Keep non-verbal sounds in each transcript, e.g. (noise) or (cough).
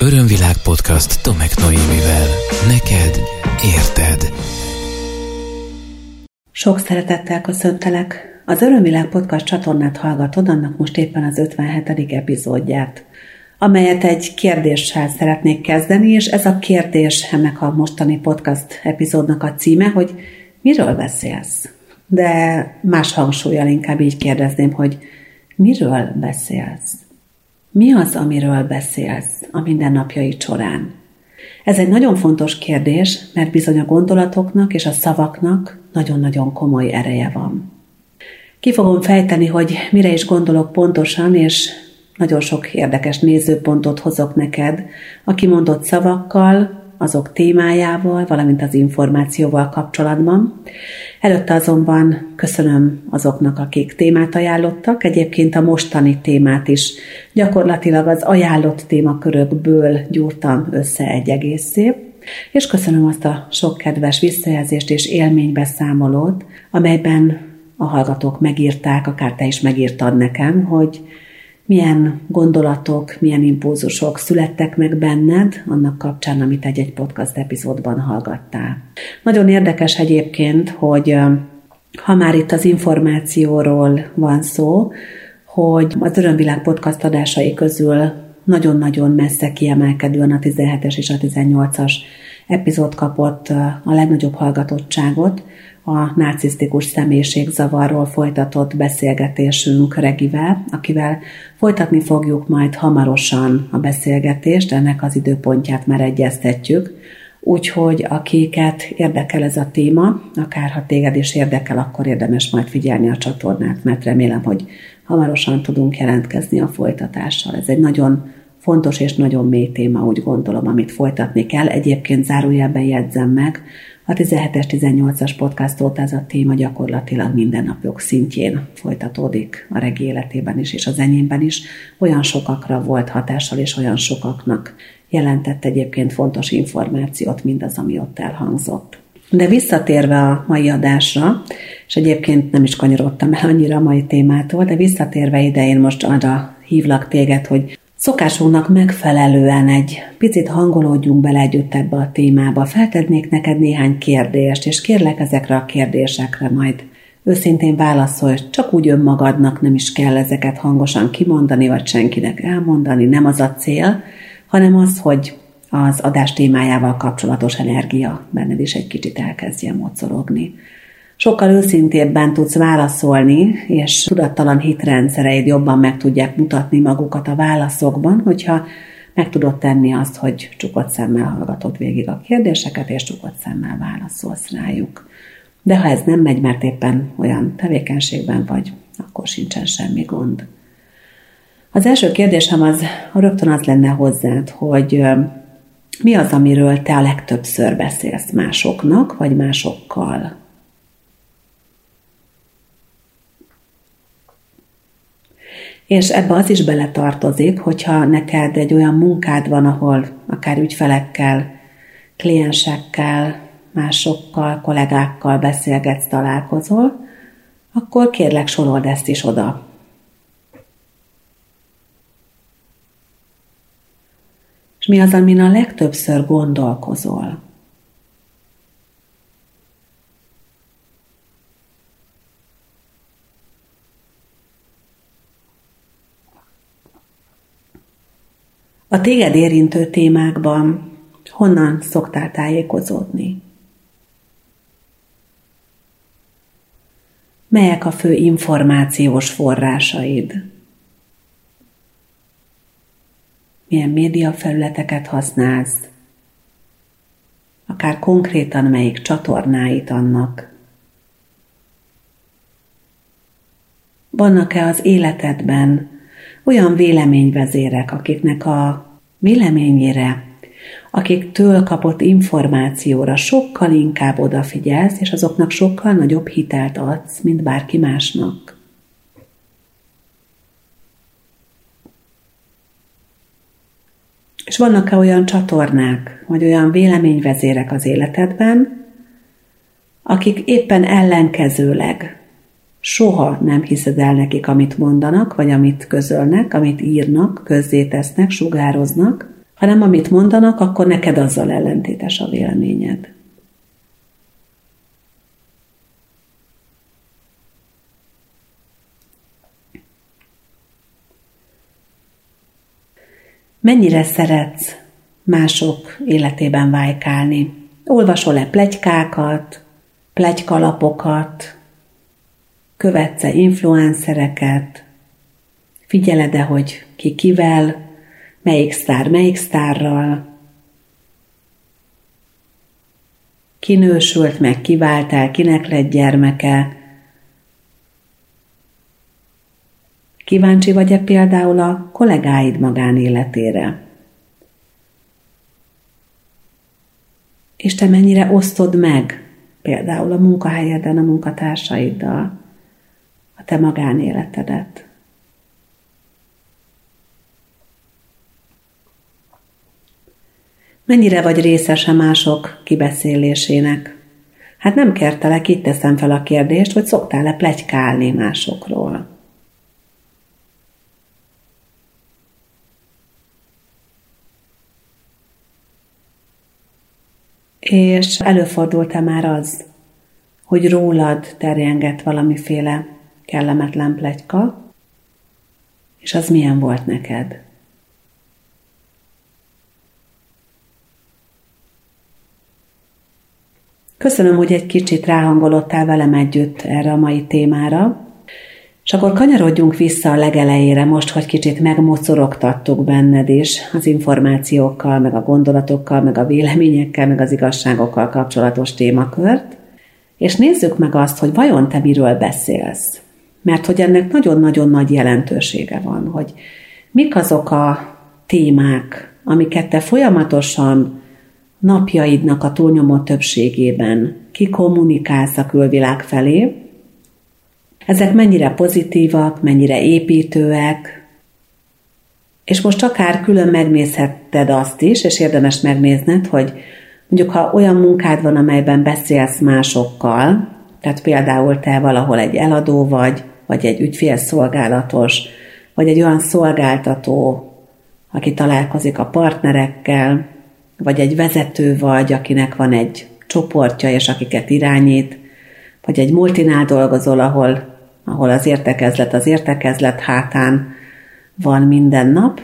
Örömvilág podcast Tomek Noémivel. Neked érted. Sok szeretettel köszöntelek. Az Örömvilág podcast csatornát hallgatod, annak most éppen az 57. epizódját, amelyet egy kérdéssel szeretnék kezdeni, és ez a kérdés ennek a mostani podcast epizódnak a címe, hogy miről beszélsz? De más hangsúlyjal inkább így kérdezném, hogy miről beszélsz? Mi az, amiről beszélsz a mindennapjai során? Ez egy nagyon fontos kérdés, mert bizony a gondolatoknak és a szavaknak nagyon-nagyon komoly ereje van. Ki fogom fejteni, hogy mire is gondolok pontosan, és nagyon sok érdekes nézőpontot hozok neked a kimondott szavakkal, azok témájával, valamint az információval kapcsolatban. Előtte azonban köszönöm azoknak, akik témát ajánlottak. Egyébként a mostani témát is gyakorlatilag az ajánlott témakörökből gyúrtam össze egy egészé. És köszönöm azt a sok kedves visszajelzést és élménybeszámolót, amelyben a hallgatók megírták, akár te is megírtad nekem, hogy milyen gondolatok, milyen impulzusok születtek meg benned annak kapcsán, amit egy-egy podcast epizódban hallgattál. Nagyon érdekes egyébként, hogy ha már itt az információról van szó, hogy az Örömvilág podcast adásai közül nagyon-nagyon messze kiemelkedően a 17-es és a 18-as epizód kapott a legnagyobb hallgatottságot, a narcisztikus személyiségzavarról folytatott beszélgetésünk Regivel, akivel folytatni fogjuk majd hamarosan a beszélgetést, ennek az időpontját már egyeztetjük, úgyhogy akiket érdekel ez a téma, akár ha téged is érdekel, akkor érdemes majd figyelni a csatornát, mert remélem, hogy hamarosan tudunk jelentkezni a folytatással. Ez egy nagyon fontos és nagyon mély téma, úgy gondolom, amit folytatni kell. Egyébként zárójelben jegyzem meg, a 17-es, 18-as podcast óta ez a téma gyakorlatilag mindennapok szintjén folytatódik a regi életében is, és az enyémben is. Olyan sokakra volt hatással, és olyan sokaknak jelentett egyébként fontos információt, mindaz, ami ott elhangzott. De visszatérve a mai adásra, és egyébként nem is kanyarodtam el annyira a mai témától, de visszatérve ide én most arra hívlak téged, hogy Szokásunknak megfelelően egy picit hangolódjunk bele együtt ebbe a témába. Feltednék neked néhány kérdést, és kérlek ezekre a kérdésekre majd őszintén válaszolj, csak úgy önmagadnak nem is kell ezeket hangosan kimondani, vagy senkinek elmondani, nem az a cél, hanem az, hogy az adás témájával kapcsolatos energia benned is egy kicsit elkezdjen mocorogni sokkal őszintébben tudsz válaszolni, és tudattalan hitrendszereid jobban meg tudják mutatni magukat a válaszokban, hogyha meg tudod tenni azt, hogy csukott szemmel hallgatod végig a kérdéseket, és csukott szemmel válaszolsz rájuk. De ha ez nem megy, mert éppen olyan tevékenységben vagy, akkor sincsen semmi gond. Az első kérdésem az rögtön az lenne hozzád, hogy mi az, amiről te a legtöbbször beszélsz másoknak, vagy másokkal? És ebbe az is beletartozik, hogyha neked egy olyan munkád van, ahol akár ügyfelekkel, kliensekkel, másokkal, kollégákkal beszélgetsz, találkozol, akkor kérlek sorold ezt is oda. És mi az, amin a legtöbbször gondolkozol? A téged érintő témákban honnan szoktál tájékozódni? Melyek a fő információs forrásaid? Milyen médiafelületeket használsz? Akár konkrétan melyik csatornáit annak? Vannak-e az életedben olyan véleményvezérek, akiknek a véleményére, től kapott információra sokkal inkább odafigyelsz, és azoknak sokkal nagyobb hitelt adsz, mint bárki másnak. És vannak-e olyan csatornák, vagy olyan véleményvezérek az életedben, akik éppen ellenkezőleg soha nem hiszed el nekik, amit mondanak, vagy amit közölnek, amit írnak, közzétesznek, sugároznak, hanem amit mondanak, akkor neked azzal ellentétes a véleményed. Mennyire szeretsz mások életében vájkálni? Olvasol-e plegykákat, plegykalapokat, követsz-e influencereket, figyeled-e, hogy ki kivel, melyik sztár melyik sztárral, kinősült meg, kiváltál, kinek lett gyermeke. Kíváncsi vagy-e például a kollégáid magánéletére? És te mennyire osztod meg például a munkahelyeden a munkatársaiddal a te magánéletedet? Mennyire vagy részese mások kibeszélésének? Hát nem kertelek, itt teszem fel a kérdést, hogy szoktál-e plegykálni másokról? És előfordult-e már az, hogy rólad terjengett valamiféle kellemetlen plegyka, és az milyen volt neked? Köszönöm, hogy egy kicsit ráhangolódtál velem együtt erre a mai témára, és akkor kanyarodjunk vissza a legelejére, most, hogy kicsit megmocorogtattuk benned is az információkkal, meg a gondolatokkal, meg a véleményekkel, meg az igazságokkal kapcsolatos témakört, és nézzük meg azt, hogy vajon te miről beszélsz. Mert hogy ennek nagyon-nagyon nagy jelentősége van, hogy mik azok a témák, amiket te folyamatosan napjaidnak a túlnyomó többségében kikommunikálsz a külvilág felé, ezek mennyire pozitívak, mennyire építőek, és most akár külön megnézhetted azt is, és érdemes megnézned, hogy mondjuk ha olyan munkád van, amelyben beszélsz másokkal, tehát például te valahol egy eladó vagy, vagy egy ügyfélszolgálatos, vagy egy olyan szolgáltató, aki találkozik a partnerekkel, vagy egy vezető vagy, akinek van egy csoportja, és akiket irányít, vagy egy multinál dolgozol, ahol, ahol az értekezlet az értekezlet hátán van minden nap.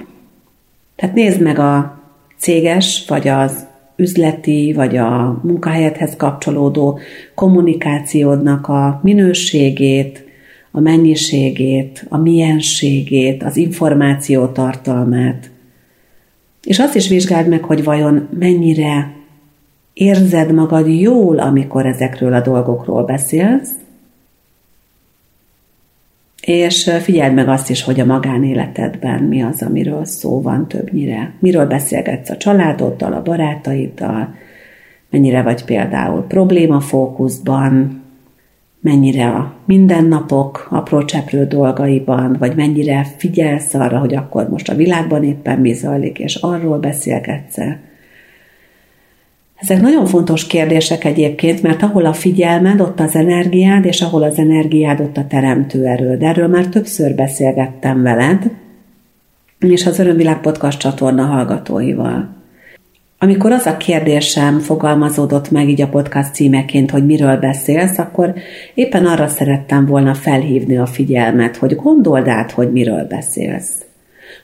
Tehát nézd meg a céges, vagy az üzleti, vagy a munkahelyethez kapcsolódó kommunikációdnak a minőségét, a mennyiségét, a mienségét, az információ tartalmát, és azt is vizsgáld meg, hogy vajon mennyire érzed magad jól, amikor ezekről a dolgokról beszélsz, és figyeld meg azt is, hogy a magánéletedben mi az, amiről szó van többnyire. Miről beszélgetsz a családoddal, a barátaiddal, mennyire vagy például problémafókuszban, mennyire a mindennapok apró cseprő dolgaiban, vagy mennyire figyelsz arra, hogy akkor most a világban éppen mi zajlik, és arról beszélgetsz -e. Ezek nagyon fontos kérdések egyébként, mert ahol a figyelmed, ott az energiád, és ahol az energiád, ott a teremtő erőd. Erről már többször beszélgettem veled, és az Örömvilág Podcast csatorna hallgatóival. Amikor az a kérdésem fogalmazódott meg így a podcast címeként, hogy miről beszélsz, akkor éppen arra szerettem volna felhívni a figyelmet, hogy gondold át, hogy miről beszélsz.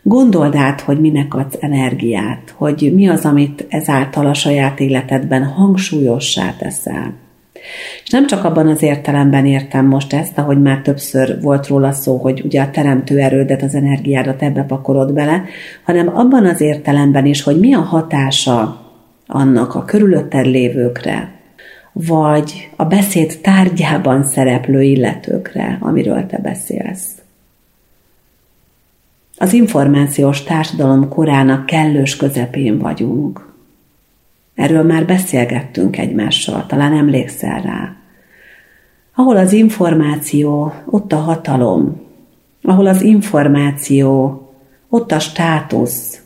Gondold át, hogy minek adsz energiát, hogy mi az, amit ezáltal a saját életedben hangsúlyossá teszel. És nem csak abban az értelemben értem most ezt, ahogy már többször volt róla szó, hogy ugye a teremtő erődet, az energiádat ebbe pakolod bele, hanem abban az értelemben is, hogy mi a hatása annak a körülötted lévőkre, vagy a beszéd tárgyában szereplő illetőkre, amiről te beszélsz. Az információs társadalom korának kellős közepén vagyunk. Erről már beszélgettünk egymással, talán emlékszel rá. Ahol az információ, ott a hatalom. Ahol az információ, ott a státusz,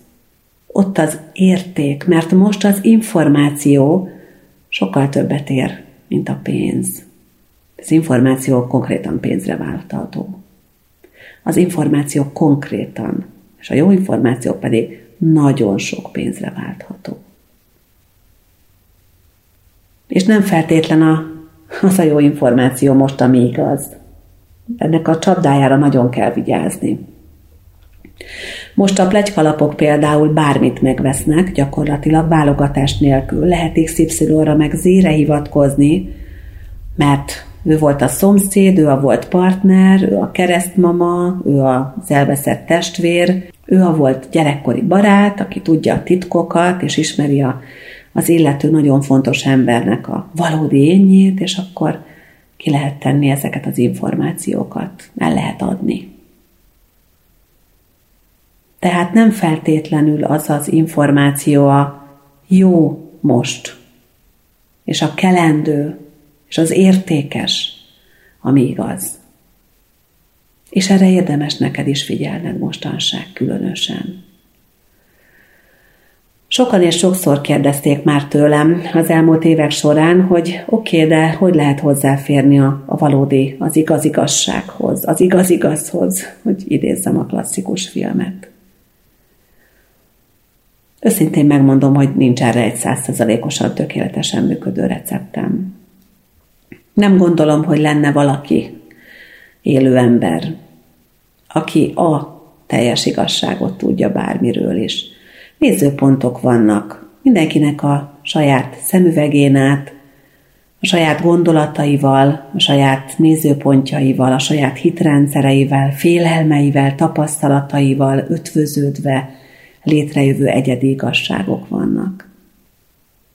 ott az érték, mert most az információ sokkal többet ér, mint a pénz. Az információ konkrétan pénzre váltható. Az információ konkrétan, és a jó információ pedig nagyon sok pénzre váltható. És nem feltétlen a, az a jó információ most, ami igaz. Ennek a csapdájára nagyon kell vigyázni. Most a plegykalapok például bármit megvesznek, gyakorlatilag válogatás nélkül. Lehet XY-ra meg Z-re hivatkozni, mert ő volt a szomszéd, ő a volt partner, ő a keresztmama, ő az elveszett testvér, ő a volt gyerekkori barát, aki tudja a titkokat, és ismeri a, az illető nagyon fontos embernek a valódi énjét, és akkor ki lehet tenni ezeket az információkat, el lehet adni. Tehát nem feltétlenül az az információ a jó most, és a kelendő, és az értékes, ami igaz. És erre érdemes neked is figyelned mostanság különösen. Sokan és sokszor kérdezték már tőlem az elmúlt évek során, hogy oké, okay, de hogy lehet hozzáférni a, a valódi, az igaz igazsághoz, az igaz igazhoz, hogy idézzem a klasszikus filmet. Őszintén megmondom, hogy nincs erre egy százszerzalékosan tökéletesen működő receptem. Nem gondolom, hogy lenne valaki, élő ember, aki a teljes igazságot tudja bármiről is. Nézőpontok vannak, mindenkinek a saját szemüvegén át, a saját gondolataival, a saját nézőpontjaival, a saját hitrendszereivel, félelmeivel, tapasztalataival ötvöződve létrejövő egyedi igazságok vannak.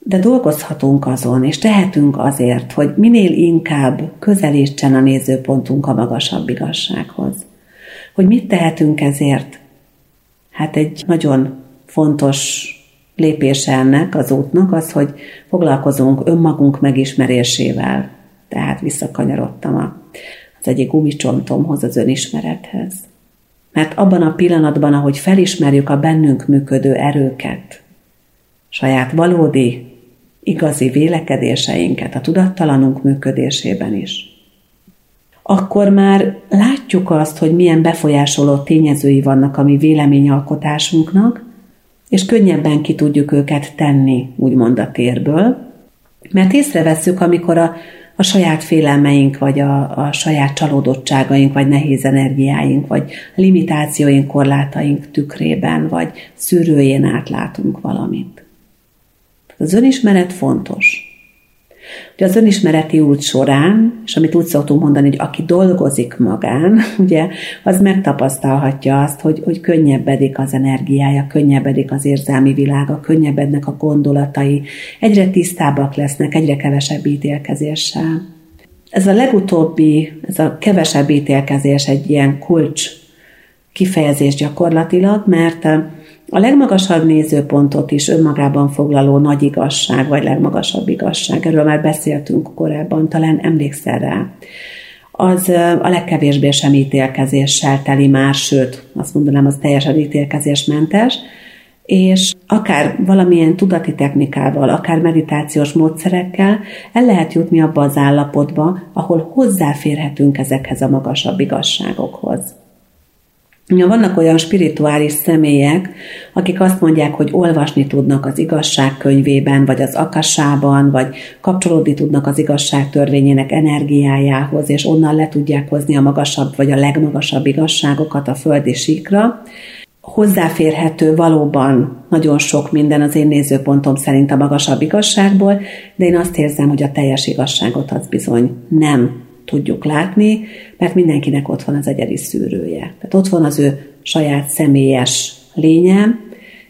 De dolgozhatunk azon, és tehetünk azért, hogy minél inkább közelítsen a nézőpontunk a magasabb igazsághoz. Hogy mit tehetünk ezért? Hát egy nagyon fontos lépése ennek az útnak az, hogy foglalkozunk önmagunk megismerésével. Tehát visszakanyarodtam az egyik gumicsontomhoz, az önismerethez. Mert abban a pillanatban, ahogy felismerjük a bennünk működő erőket, saját valódi, igazi vélekedéseinket a tudattalanunk működésében is, akkor már látjuk azt, hogy milyen befolyásoló tényezői vannak a mi véleményalkotásunknak, és könnyebben ki tudjuk őket tenni, úgymond a térből, mert észreveszünk, amikor a a saját félelmeink, vagy a, a saját csalódottságaink, vagy nehéz energiáink, vagy limitációink, korlátaink tükrében, vagy szűrőjén átlátunk valamit. Az önismeret fontos. Ugye az önismereti út során, és amit úgy szoktunk mondani, hogy aki dolgozik magán, (laughs) ugye, az megtapasztalhatja azt, hogy, hogy könnyebbedik az energiája, könnyebbedik az érzelmi világa, könnyebednek a gondolatai, egyre tisztábbak lesznek, egyre kevesebb ítélkezéssel. Ez a legutóbbi, ez a kevesebb ítélkezés egy ilyen kulcs kifejezés gyakorlatilag, mert a legmagasabb nézőpontot is önmagában foglaló nagy igazság, vagy legmagasabb igazság, erről már beszéltünk korábban, talán emlékszel rá, az a legkevésbé sem ítélkezéssel teli már, sőt, azt mondanám, az teljesen ítélkezésmentes, és akár valamilyen tudati technikával, akár meditációs módszerekkel el lehet jutni abba az állapotba, ahol hozzáférhetünk ezekhez a magasabb igazságokhoz. Ja, vannak olyan spirituális személyek, akik azt mondják, hogy olvasni tudnak az igazság könyvében, vagy az akassában, vagy kapcsolódni tudnak az igazság törvényének energiájához, és onnan le tudják hozni a magasabb, vagy a legmagasabb igazságokat a földi síkra. Hozzáférhető valóban nagyon sok minden az én nézőpontom szerint a magasabb igazságból, de én azt érzem, hogy a teljes igazságot az bizony nem tudjuk látni, mert mindenkinek ott van az egyedi szűrője. Tehát ott van az ő saját személyes lénye,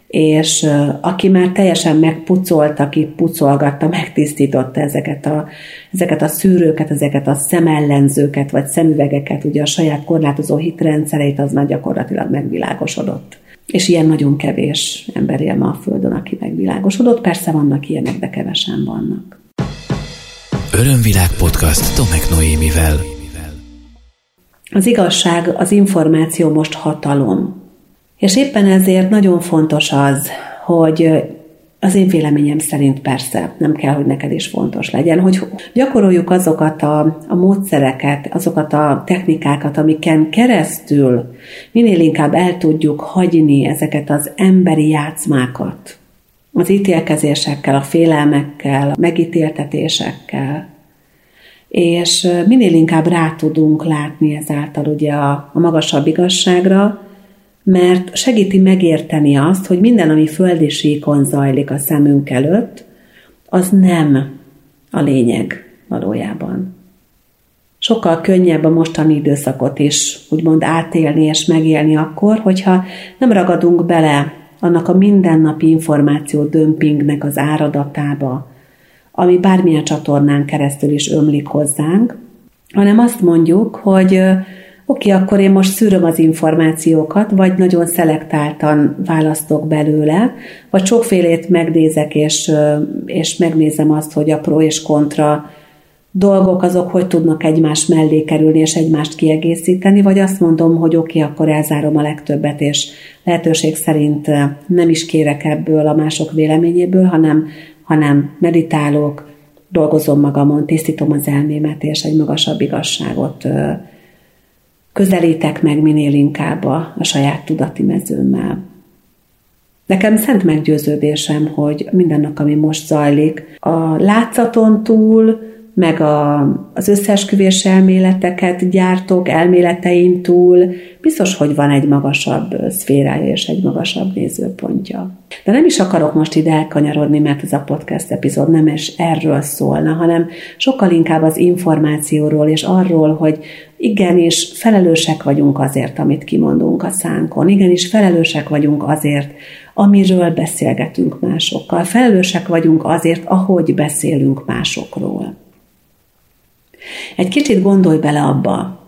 és aki már teljesen megpucolt, aki pucolgatta, megtisztította ezeket a, ezeket a szűrőket, ezeket a szemellenzőket, vagy szemüvegeket, ugye a saját korlátozó hitrendszereit, az már gyakorlatilag megvilágosodott. És ilyen nagyon kevés ember él ma a Földön, aki megvilágosodott. Persze vannak ilyenek, de kevesen vannak. Örömvilág podcast Tomek Noémivel. Az igazság, az információ most hatalom. És éppen ezért nagyon fontos az, hogy az én véleményem szerint persze nem kell, hogy neked is fontos legyen, hogy gyakoroljuk azokat a, a módszereket, azokat a technikákat, amiken keresztül minél inkább el tudjuk hagyni ezeket az emberi játszmákat, az ítélkezésekkel, a félelmekkel, a megítéltetésekkel, és minél inkább rá tudunk látni ezáltal ugye a, a magasabb igazságra, mert segíti megérteni azt, hogy minden, ami földi síkon zajlik a szemünk előtt, az nem a lényeg valójában. Sokkal könnyebb a mostani időszakot is úgymond átélni és megélni akkor, hogyha nem ragadunk bele annak a mindennapi információ dömpingnek az áradatába, ami bármilyen csatornán keresztül is ömlik hozzánk, hanem azt mondjuk, hogy oké, okay, akkor én most szűröm az információkat, vagy nagyon szelektáltan választok belőle, vagy sokfélét megnézek, és, és megnézem azt, hogy a pro és kontra dolgok azok hogy tudnak egymás mellé kerülni, és egymást kiegészíteni, vagy azt mondom, hogy oké, okay, akkor elzárom a legtöbbet, és lehetőség szerint nem is kérek ebből a mások véleményéből, hanem, hanem meditálok, dolgozom magamon, tisztítom az elmémet, és egy magasabb igazságot közelítek meg minél inkább a, a saját tudati mezőmmel. Nekem szent meggyőződésem, hogy mindennek, ami most zajlik, a látszaton túl, meg a, az összeesküvés elméleteket gyártók elméletein túl, biztos, hogy van egy magasabb szférája és egy magasabb nézőpontja. De nem is akarok most ide elkanyarodni, mert ez a podcast epizód nem is erről szólna, hanem sokkal inkább az információról és arról, hogy igenis felelősek vagyunk azért, amit kimondunk a szánkon, igenis felelősek vagyunk azért, amiről beszélgetünk másokkal, felelősek vagyunk azért, ahogy beszélünk másokról. Egy kicsit gondolj bele abba,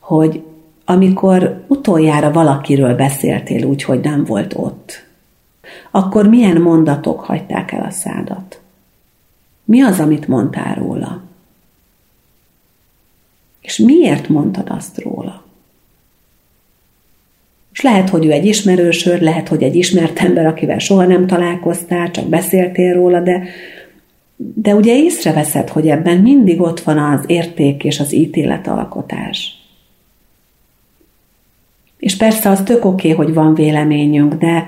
hogy amikor utoljára valakiről beszéltél úgy, hogy nem volt ott, akkor milyen mondatok hagyták el a szádat? Mi az, amit mondtál róla? És miért mondtad azt róla? És lehet, hogy ő egy ismerősöd, lehet, hogy egy ismert ember, akivel soha nem találkoztál, csak beszéltél róla, de de ugye észreveszed, hogy ebben mindig ott van az érték és az ítéletalkotás. És persze az tök oké, okay, hogy van véleményünk, de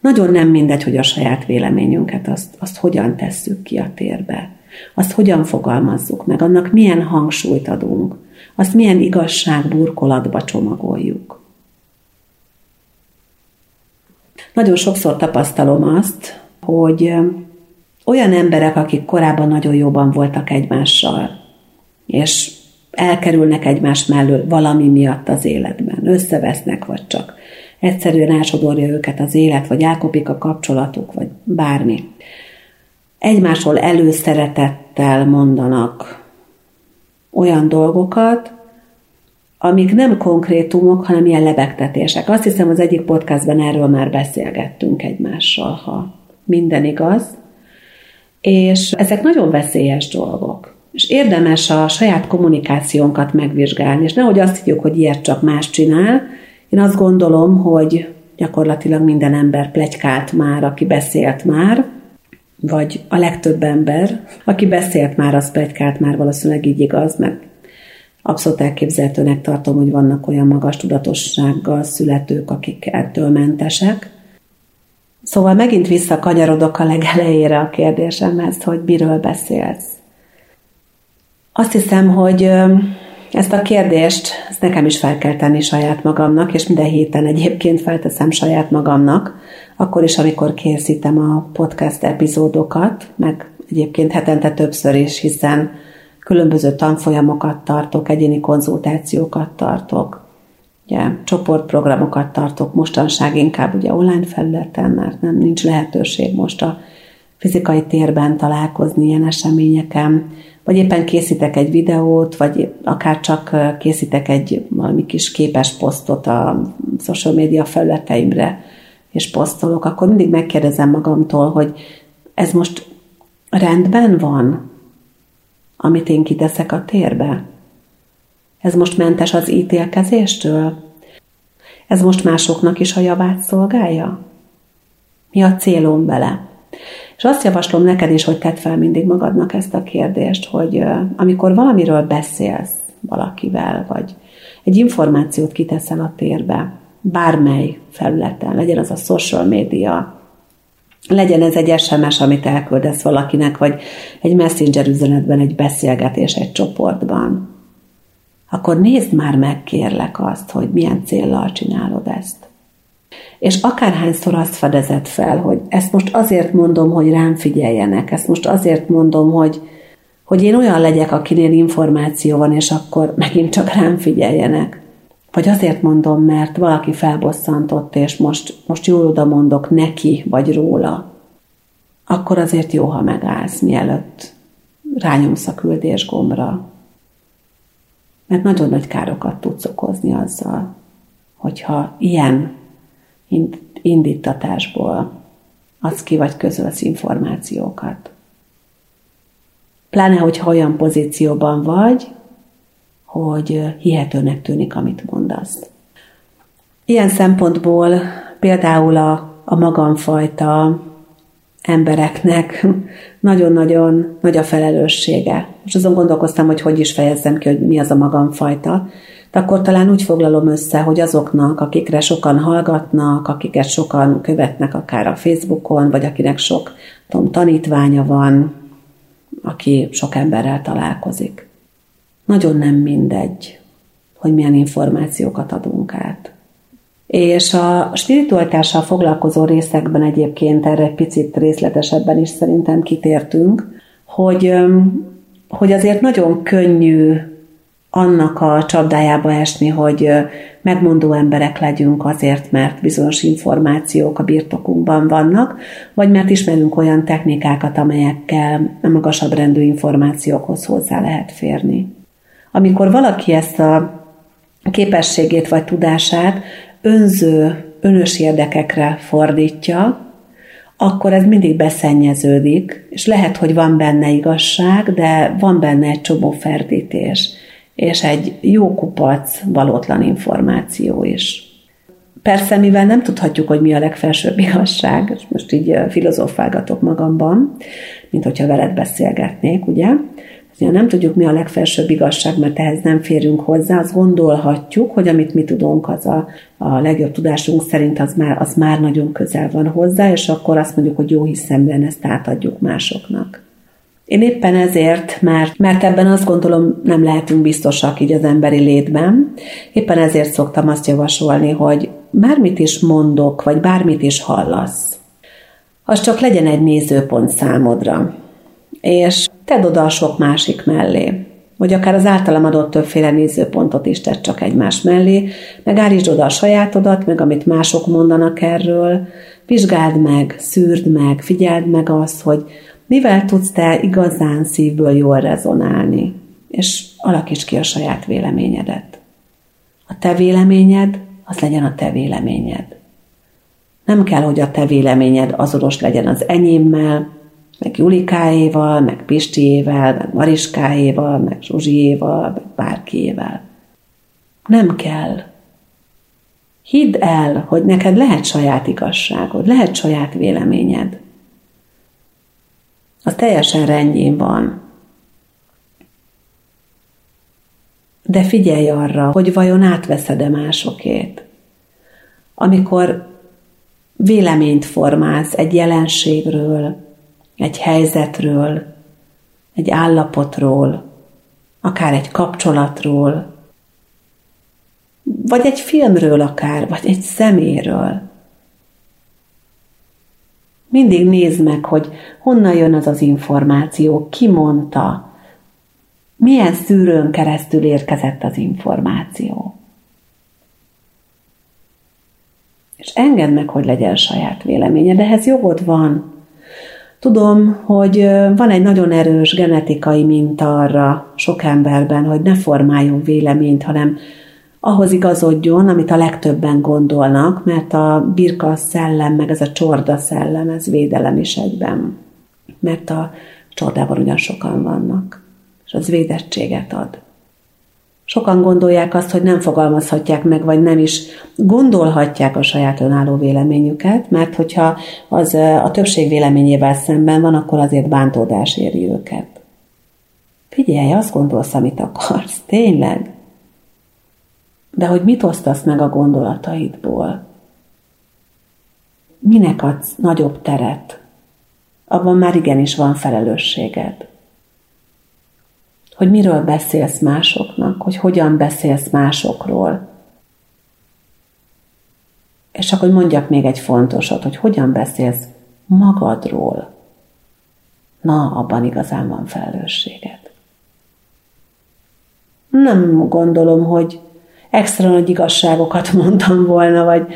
nagyon nem mindegy, hogy a saját véleményünket azt, azt hogyan tesszük ki a térbe. Azt hogyan fogalmazzuk meg, annak milyen hangsúlyt adunk, azt milyen igazság burkolatba csomagoljuk. Nagyon sokszor tapasztalom azt, hogy olyan emberek, akik korábban nagyon jóban voltak egymással, és elkerülnek egymás mellől valami miatt az életben, összevesznek, vagy csak egyszerűen elsodorja őket az élet, vagy elkopik a kapcsolatuk, vagy bármi. Egymásról előszeretettel mondanak olyan dolgokat, amik nem konkrétumok, hanem ilyen lebegtetések. Azt hiszem, az egyik podcastben erről már beszélgettünk egymással, ha minden igaz és ezek nagyon veszélyes dolgok. És érdemes a saját kommunikációnkat megvizsgálni, és nehogy azt higgyük, hogy ilyet csak más csinál. Én azt gondolom, hogy gyakorlatilag minden ember plegykált már, aki beszélt már, vagy a legtöbb ember, aki beszélt már, az plegykált már, valószínűleg így igaz, mert abszolút elképzelhetőnek tartom, hogy vannak olyan magas tudatossággal születők, akik ettől mentesek. Szóval megint visszakanyarodok a legelejére a kérdésemhez, hogy miről beszélsz. Azt hiszem, hogy ezt a kérdést ezt nekem is fel kell tenni saját magamnak, és minden héten egyébként felteszem saját magamnak, akkor is, amikor készítem a podcast epizódokat, meg egyébként hetente többször is, hiszen különböző tanfolyamokat tartok, egyéni konzultációkat tartok, ugye, csoportprogramokat tartok, mostanság inkább ugye online felületen, mert nem nincs lehetőség most a fizikai térben találkozni ilyen eseményeken, vagy éppen készítek egy videót, vagy akár csak készítek egy valami kis képes posztot a social media felületeimre, és posztolok, akkor mindig megkérdezem magamtól, hogy ez most rendben van, amit én kiteszek a térbe? Ez most mentes az ítélkezéstől? Ez most másoknak is a javát szolgálja? Mi a célom vele? És azt javaslom neked is, hogy tedd fel mindig magadnak ezt a kérdést, hogy amikor valamiről beszélsz valakivel, vagy egy információt kiteszel a térbe, bármely felületen, legyen az a social media, legyen ez egy SMS, amit elküldesz valakinek, vagy egy messenger üzenetben, egy beszélgetés egy csoportban, akkor nézd már meg, kérlek azt, hogy milyen céllal csinálod ezt. És akárhányszor azt fedezett fel, hogy ezt most azért mondom, hogy rám figyeljenek, ezt most azért mondom, hogy, hogy én olyan legyek, akinél információ van, és akkor megint csak rám figyeljenek. Vagy azért mondom, mert valaki felbosszantott, és most, most jól oda mondok neki, vagy róla. Akkor azért jó, ha megállsz, mielőtt rányomsz a küldés gombra. Mert nagyon nagy károkat tudsz okozni azzal, hogyha ilyen indítatásból adsz ki vagy közölsz információkat. Pláne, hogyha olyan pozícióban vagy, hogy hihetőnek tűnik, amit mondasz. Ilyen szempontból például a, a magamfajta embereknek nagyon-nagyon nagy a felelőssége. Most azon gondolkoztam, hogy hogy is fejezzem ki, hogy mi az a magamfajta, de akkor talán úgy foglalom össze, hogy azoknak, akikre sokan hallgatnak, akiket sokan követnek akár a Facebookon, vagy akinek sok tudom, tanítványa van, aki sok emberrel találkozik. Nagyon nem mindegy, hogy milyen információkat adunk át. És a spiritualitással foglalkozó részekben egyébként erre picit részletesebben is szerintem kitértünk, hogy, hogy azért nagyon könnyű annak a csapdájába esni, hogy megmondó emberek legyünk azért, mert bizonyos információk a birtokunkban vannak, vagy mert ismerünk olyan technikákat, amelyekkel a magasabb rendű információkhoz hozzá lehet férni. Amikor valaki ezt a képességét vagy tudását önző, önös érdekekre fordítja, akkor ez mindig beszennyeződik, és lehet, hogy van benne igazság, de van benne egy csomó ferdítés és egy jó kupac valótlan információ is. Persze, mivel nem tudhatjuk, hogy mi a legfelsőbb igazság, és most így filozofálgatok magamban, mint hogyha veled beszélgetnék, ugye? Ha nem tudjuk, mi a legfelsőbb igazság, mert ehhez nem férünk hozzá, azt gondolhatjuk, hogy amit mi tudunk, az a, a legjobb tudásunk szerint az már, az már nagyon közel van hozzá, és akkor azt mondjuk, hogy jó hiszemben ezt átadjuk másoknak. Én éppen ezért, mert, mert ebben azt gondolom nem lehetünk biztosak így az emberi létben, éppen ezért szoktam azt javasolni, hogy bármit is mondok, vagy bármit is hallasz, az csak legyen egy nézőpont számodra. És tedd oda a sok másik mellé. Vagy akár az általam adott többféle nézőpontot is tedd csak egymás mellé, meg állítsd oda a sajátodat, meg amit mások mondanak erről, vizsgáld meg, szűrd meg, figyeld meg azt, hogy mivel tudsz te igazán szívből jól rezonálni, és alakíts ki a saját véleményedet. A te véleményed, az legyen a te véleményed. Nem kell, hogy a te véleményed azonos legyen az enyémmel, meg Julikáéval, meg Pistiével, meg Mariskáéval, meg Zsuzsiéval, meg bárkiével. Nem kell. Hidd el, hogy neked lehet saját igazságod, lehet saját véleményed az teljesen rendjén van. De figyelj arra, hogy vajon átveszed-e másokét. Amikor véleményt formálsz egy jelenségről, egy helyzetről, egy állapotról, akár egy kapcsolatról, vagy egy filmről akár, vagy egy szeméről. Mindig nézd meg, hogy honnan jön az az információ, ki mondta, milyen szűrőn keresztül érkezett az információ. És engedd meg, hogy legyen saját véleménye, de ehhez jogod van. Tudom, hogy van egy nagyon erős genetikai minta arra sok emberben, hogy ne formáljon véleményt, hanem ahhoz igazodjon, amit a legtöbben gondolnak, mert a birka szellem, meg ez a csorda szellem, ez védelem is egyben. Mert a csordában ugyan sokan vannak, és az védettséget ad. Sokan gondolják azt, hogy nem fogalmazhatják meg, vagy nem is gondolhatják a saját önálló véleményüket, mert hogyha az a többség véleményével szemben van, akkor azért bántódás éri őket. Figyelj, azt gondolsz, amit akarsz, tényleg. De hogy mit osztasz meg a gondolataidból? Minek adsz nagyobb teret? Abban már igenis van felelősséged hogy miről beszélsz másoknak, hogy hogyan beszélsz másokról. És hogy mondjak még egy fontosat, hogy hogyan beszélsz magadról. Na, abban igazán van felelősséged. Nem gondolom, hogy extra nagy igazságokat (laughs) mondtam volna, vagy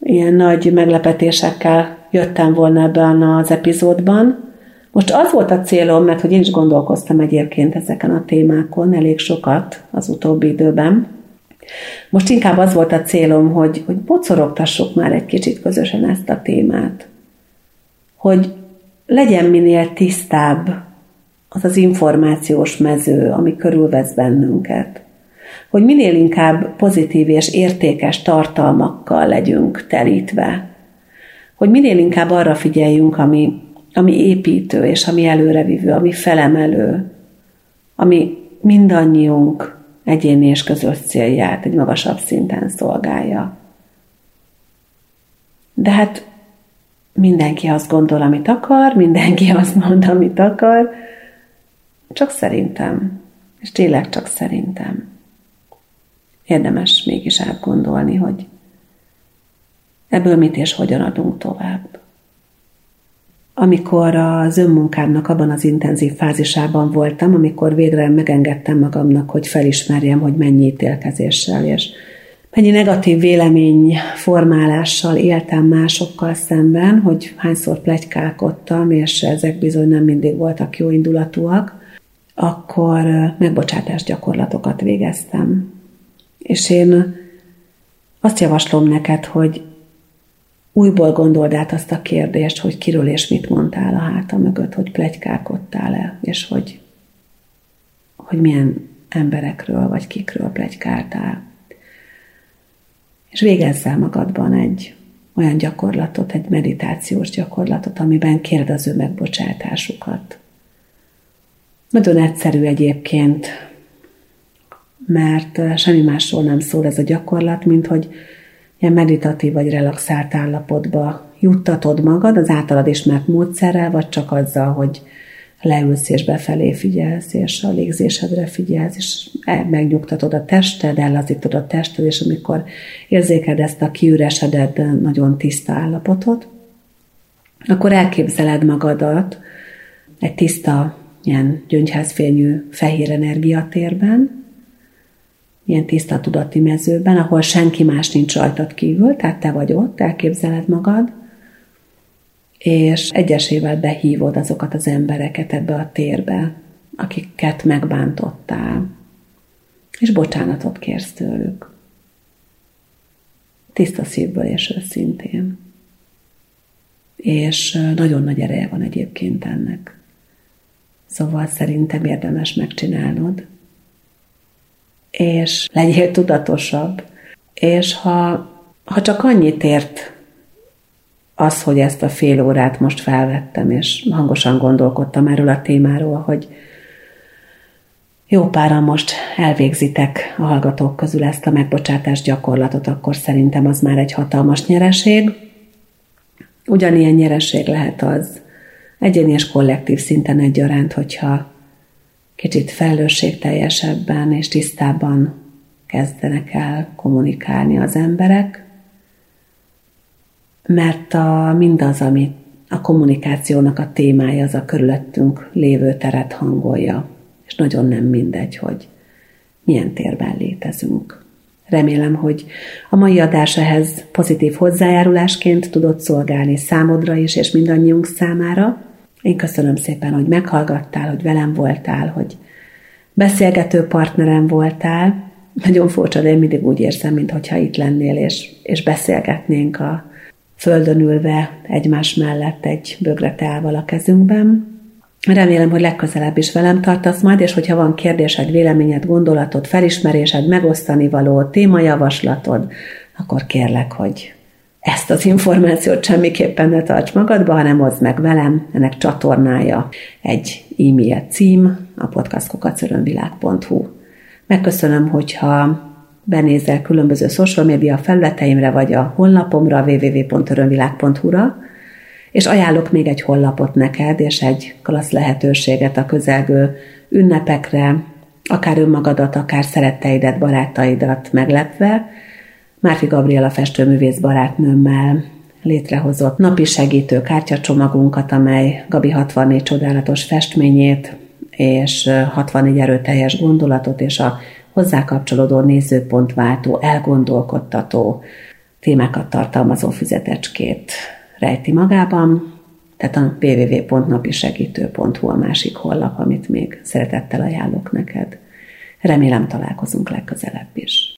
ilyen nagy meglepetésekkel jöttem volna ebben az epizódban, most az volt a célom, mert hogy én is gondolkoztam egyébként ezeken a témákon elég sokat az utóbbi időben. Most inkább az volt a célom, hogy, hogy bocorogtassuk már egy kicsit közösen ezt a témát. Hogy legyen minél tisztább az az információs mező, ami körülvesz bennünket. Hogy minél inkább pozitív és értékes tartalmakkal legyünk telítve. Hogy minél inkább arra figyeljünk, ami, ami építő, és ami előrevívő, ami felemelő, ami mindannyiunk egyéni és közös célját egy magasabb szinten szolgálja. De hát mindenki azt gondol, amit akar, mindenki azt mond, amit akar, csak szerintem, és tényleg csak szerintem. Érdemes mégis átgondolni, hogy ebből mit és hogyan adunk tovább amikor az önmunkámnak abban az intenzív fázisában voltam, amikor végre megengedtem magamnak, hogy felismerjem, hogy mennyi ítélkezéssel és mennyi negatív vélemény formálással éltem másokkal szemben, hogy hányszor plegykálkodtam, és ezek bizony nem mindig voltak jó indulatúak, akkor megbocsátás gyakorlatokat végeztem. És én azt javaslom neked, hogy újból gondold át azt a kérdést, hogy kiről és mit mondtál a háta mögött, hogy plegykálkodtál-e, és hogy, hogy milyen emberekről vagy kikről plegykáltál. És végezzel magadban egy olyan gyakorlatot, egy meditációs gyakorlatot, amiben kérd az ő megbocsátásukat. Nagyon egyszerű egyébként, mert semmi másról nem szól ez a gyakorlat, mint hogy ilyen meditatív vagy relaxált állapotba juttatod magad az általad ismert módszerrel, vagy csak azzal, hogy leülsz és befelé figyelsz, és a légzésedre figyelsz, és megnyugtatod a tested, ellazítod a tested, és amikor érzéked ezt a kiüresedett, nagyon tiszta állapotot, akkor elképzeled magadat egy tiszta, ilyen gyöngyházfényű fehér energiatérben, ilyen tiszta tudati mezőben, ahol senki más nincs rajtad kívül, tehát te vagy ott, elképzeled magad, és egyesével behívod azokat az embereket ebbe a térbe, akiket megbántottál, és bocsánatot kérsz tőlük. Tiszta szívből és őszintén. És nagyon nagy ereje van egyébként ennek. Szóval szerintem érdemes megcsinálnod, és legyél tudatosabb. És ha, ha csak annyit ért az, hogy ezt a fél órát most felvettem, és hangosan gondolkodtam erről a témáról, hogy jó páran most elvégzitek a hallgatók közül ezt a megbocsátás gyakorlatot, akkor szerintem az már egy hatalmas nyereség. Ugyanilyen nyereség lehet az egyéni és kollektív szinten egyaránt, hogyha kicsit felelősségteljesebben és tisztában kezdenek el kommunikálni az emberek, mert a, mindaz, ami a kommunikációnak a témája, az a körülöttünk lévő teret hangolja, és nagyon nem mindegy, hogy milyen térben létezünk. Remélem, hogy a mai adás ehhez pozitív hozzájárulásként tudott szolgálni számodra is, és mindannyiunk számára. Én köszönöm szépen, hogy meghallgattál, hogy velem voltál, hogy beszélgető partnerem voltál. Nagyon furcsa, de én mindig úgy érzem, mintha itt lennél, és, és beszélgetnénk a földön ülve egymás mellett egy bögre teával a kezünkben. Remélem, hogy legközelebb is velem tartasz majd, és hogyha van kérdésed, véleményed, gondolatod, felismerésed, megosztani való, témajavaslatod, akkor kérlek, hogy ezt az információt semmiképpen ne tarts magadba, hanem hozd meg velem, ennek csatornája egy e-mail cím, a podcastkokacörönvilág.hu. Megköszönöm, hogyha benézel különböző social média felületeimre, vagy a honlapomra, www.örömvilág.hu-ra, és ajánlok még egy honlapot neked, és egy klassz lehetőséget a közelgő ünnepekre, akár önmagadat, akár szeretteidet, barátaidat meglepve, Márfi Gabriela festőművész barátnőmmel létrehozott napi segítő kártyacsomagunkat, amely Gabi 64 csodálatos festményét és 64 erőteljes gondolatot és a hozzá kapcsolódó nézőpontváltó, elgondolkodtató témákat tartalmazó füzetecskét rejti magában, tehát a www.napisegítő.hu a másik honlap, amit még szeretettel ajánlok neked. Remélem találkozunk legközelebb is.